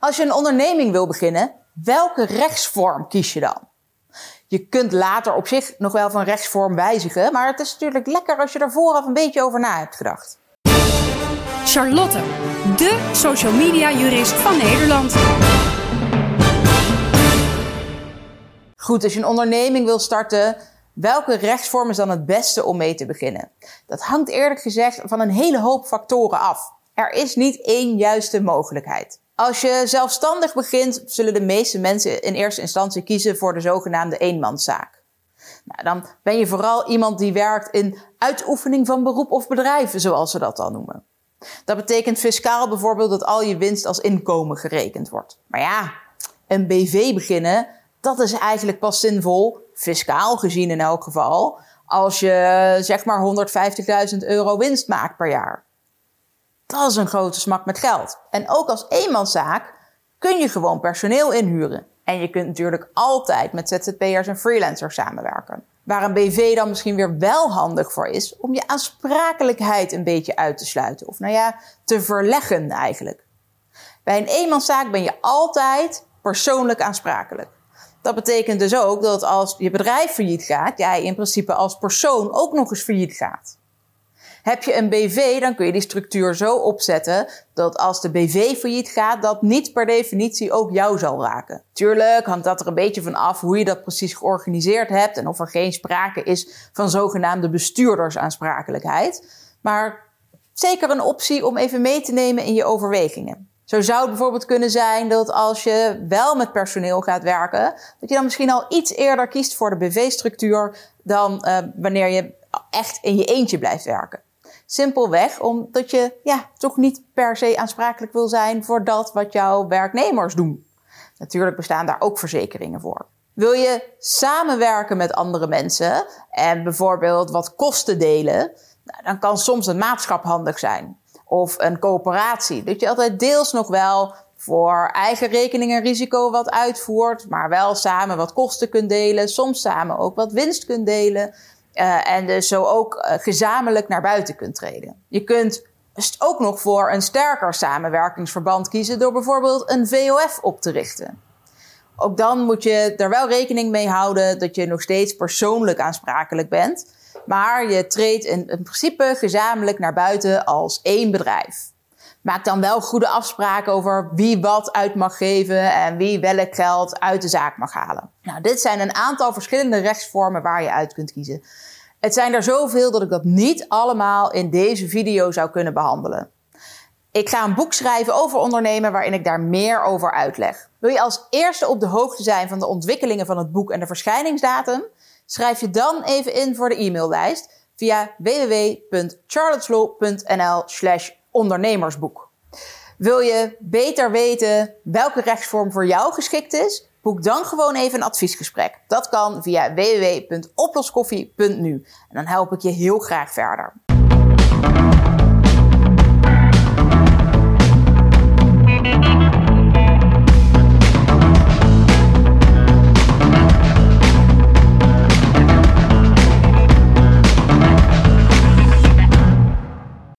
Als je een onderneming wil beginnen, welke rechtsvorm kies je dan? Je kunt later op zich nog wel van rechtsvorm wijzigen, maar het is natuurlijk lekker als je er vooraf een beetje over na hebt gedacht. Charlotte, de social media jurist van Nederland. Goed, als je een onderneming wil starten, welke rechtsvorm is dan het beste om mee te beginnen? Dat hangt eerlijk gezegd van een hele hoop factoren af. Er is niet één juiste mogelijkheid. Als je zelfstandig begint, zullen de meeste mensen in eerste instantie kiezen voor de zogenaamde eenmanszaak. Nou, dan ben je vooral iemand die werkt in uitoefening van beroep of bedrijven, zoals ze dat dan noemen. Dat betekent fiscaal bijvoorbeeld dat al je winst als inkomen gerekend wordt. Maar ja, een BV beginnen, dat is eigenlijk pas zinvol, fiscaal gezien in elk geval, als je zeg maar 150.000 euro winst maakt per jaar. Dat is een grote smak met geld. En ook als eenmanszaak kun je gewoon personeel inhuren. En je kunt natuurlijk altijd met ZZP'ers en freelancers samenwerken. Waar een BV dan misschien weer wel handig voor is om je aansprakelijkheid een beetje uit te sluiten. Of nou ja, te verleggen eigenlijk. Bij een eenmanszaak ben je altijd persoonlijk aansprakelijk. Dat betekent dus ook dat als je bedrijf failliet gaat, jij in principe als persoon ook nog eens failliet gaat. Heb je een BV, dan kun je die structuur zo opzetten dat als de BV failliet gaat, dat niet per definitie ook jou zal raken. Tuurlijk hangt dat er een beetje van af hoe je dat precies georganiseerd hebt en of er geen sprake is van zogenaamde bestuurdersaansprakelijkheid. Maar zeker een optie om even mee te nemen in je overwegingen. Zo zou het bijvoorbeeld kunnen zijn dat als je wel met personeel gaat werken, dat je dan misschien al iets eerder kiest voor de BV-structuur dan uh, wanneer je echt in je eentje blijft werken. Simpelweg omdat je ja, toch niet per se aansprakelijk wil zijn voor dat wat jouw werknemers doen. Natuurlijk bestaan daar ook verzekeringen voor. Wil je samenwerken met andere mensen en bijvoorbeeld wat kosten delen, nou, dan kan soms een maatschap handig zijn. Of een coöperatie. Dat je altijd deels nog wel voor eigen rekening en risico wat uitvoert, maar wel samen wat kosten kunt delen, soms samen ook wat winst kunt delen. Uh, en dus zo ook uh, gezamenlijk naar buiten kunt treden. Je kunt ook nog voor een sterker samenwerkingsverband kiezen door bijvoorbeeld een VOF op te richten. Ook dan moet je er wel rekening mee houden dat je nog steeds persoonlijk aansprakelijk bent, maar je treedt in principe gezamenlijk naar buiten als één bedrijf. Maak dan wel goede afspraken over wie wat uit mag geven en wie welk geld uit de zaak mag halen. Nou, dit zijn een aantal verschillende rechtsvormen waar je uit kunt kiezen. Het zijn er zoveel dat ik dat niet allemaal in deze video zou kunnen behandelen. Ik ga een boek schrijven over ondernemen waarin ik daar meer over uitleg. Wil je als eerste op de hoogte zijn van de ontwikkelingen van het boek en de verschijningsdatum? Schrijf je dan even in voor de e-maillijst via www.charlotteslow.nl slash ondernemersboek. Wil je beter weten welke rechtsvorm voor jou geschikt is? Boek dan gewoon even een adviesgesprek. Dat kan via www.oploskoffie.nu. En dan help ik je heel graag verder.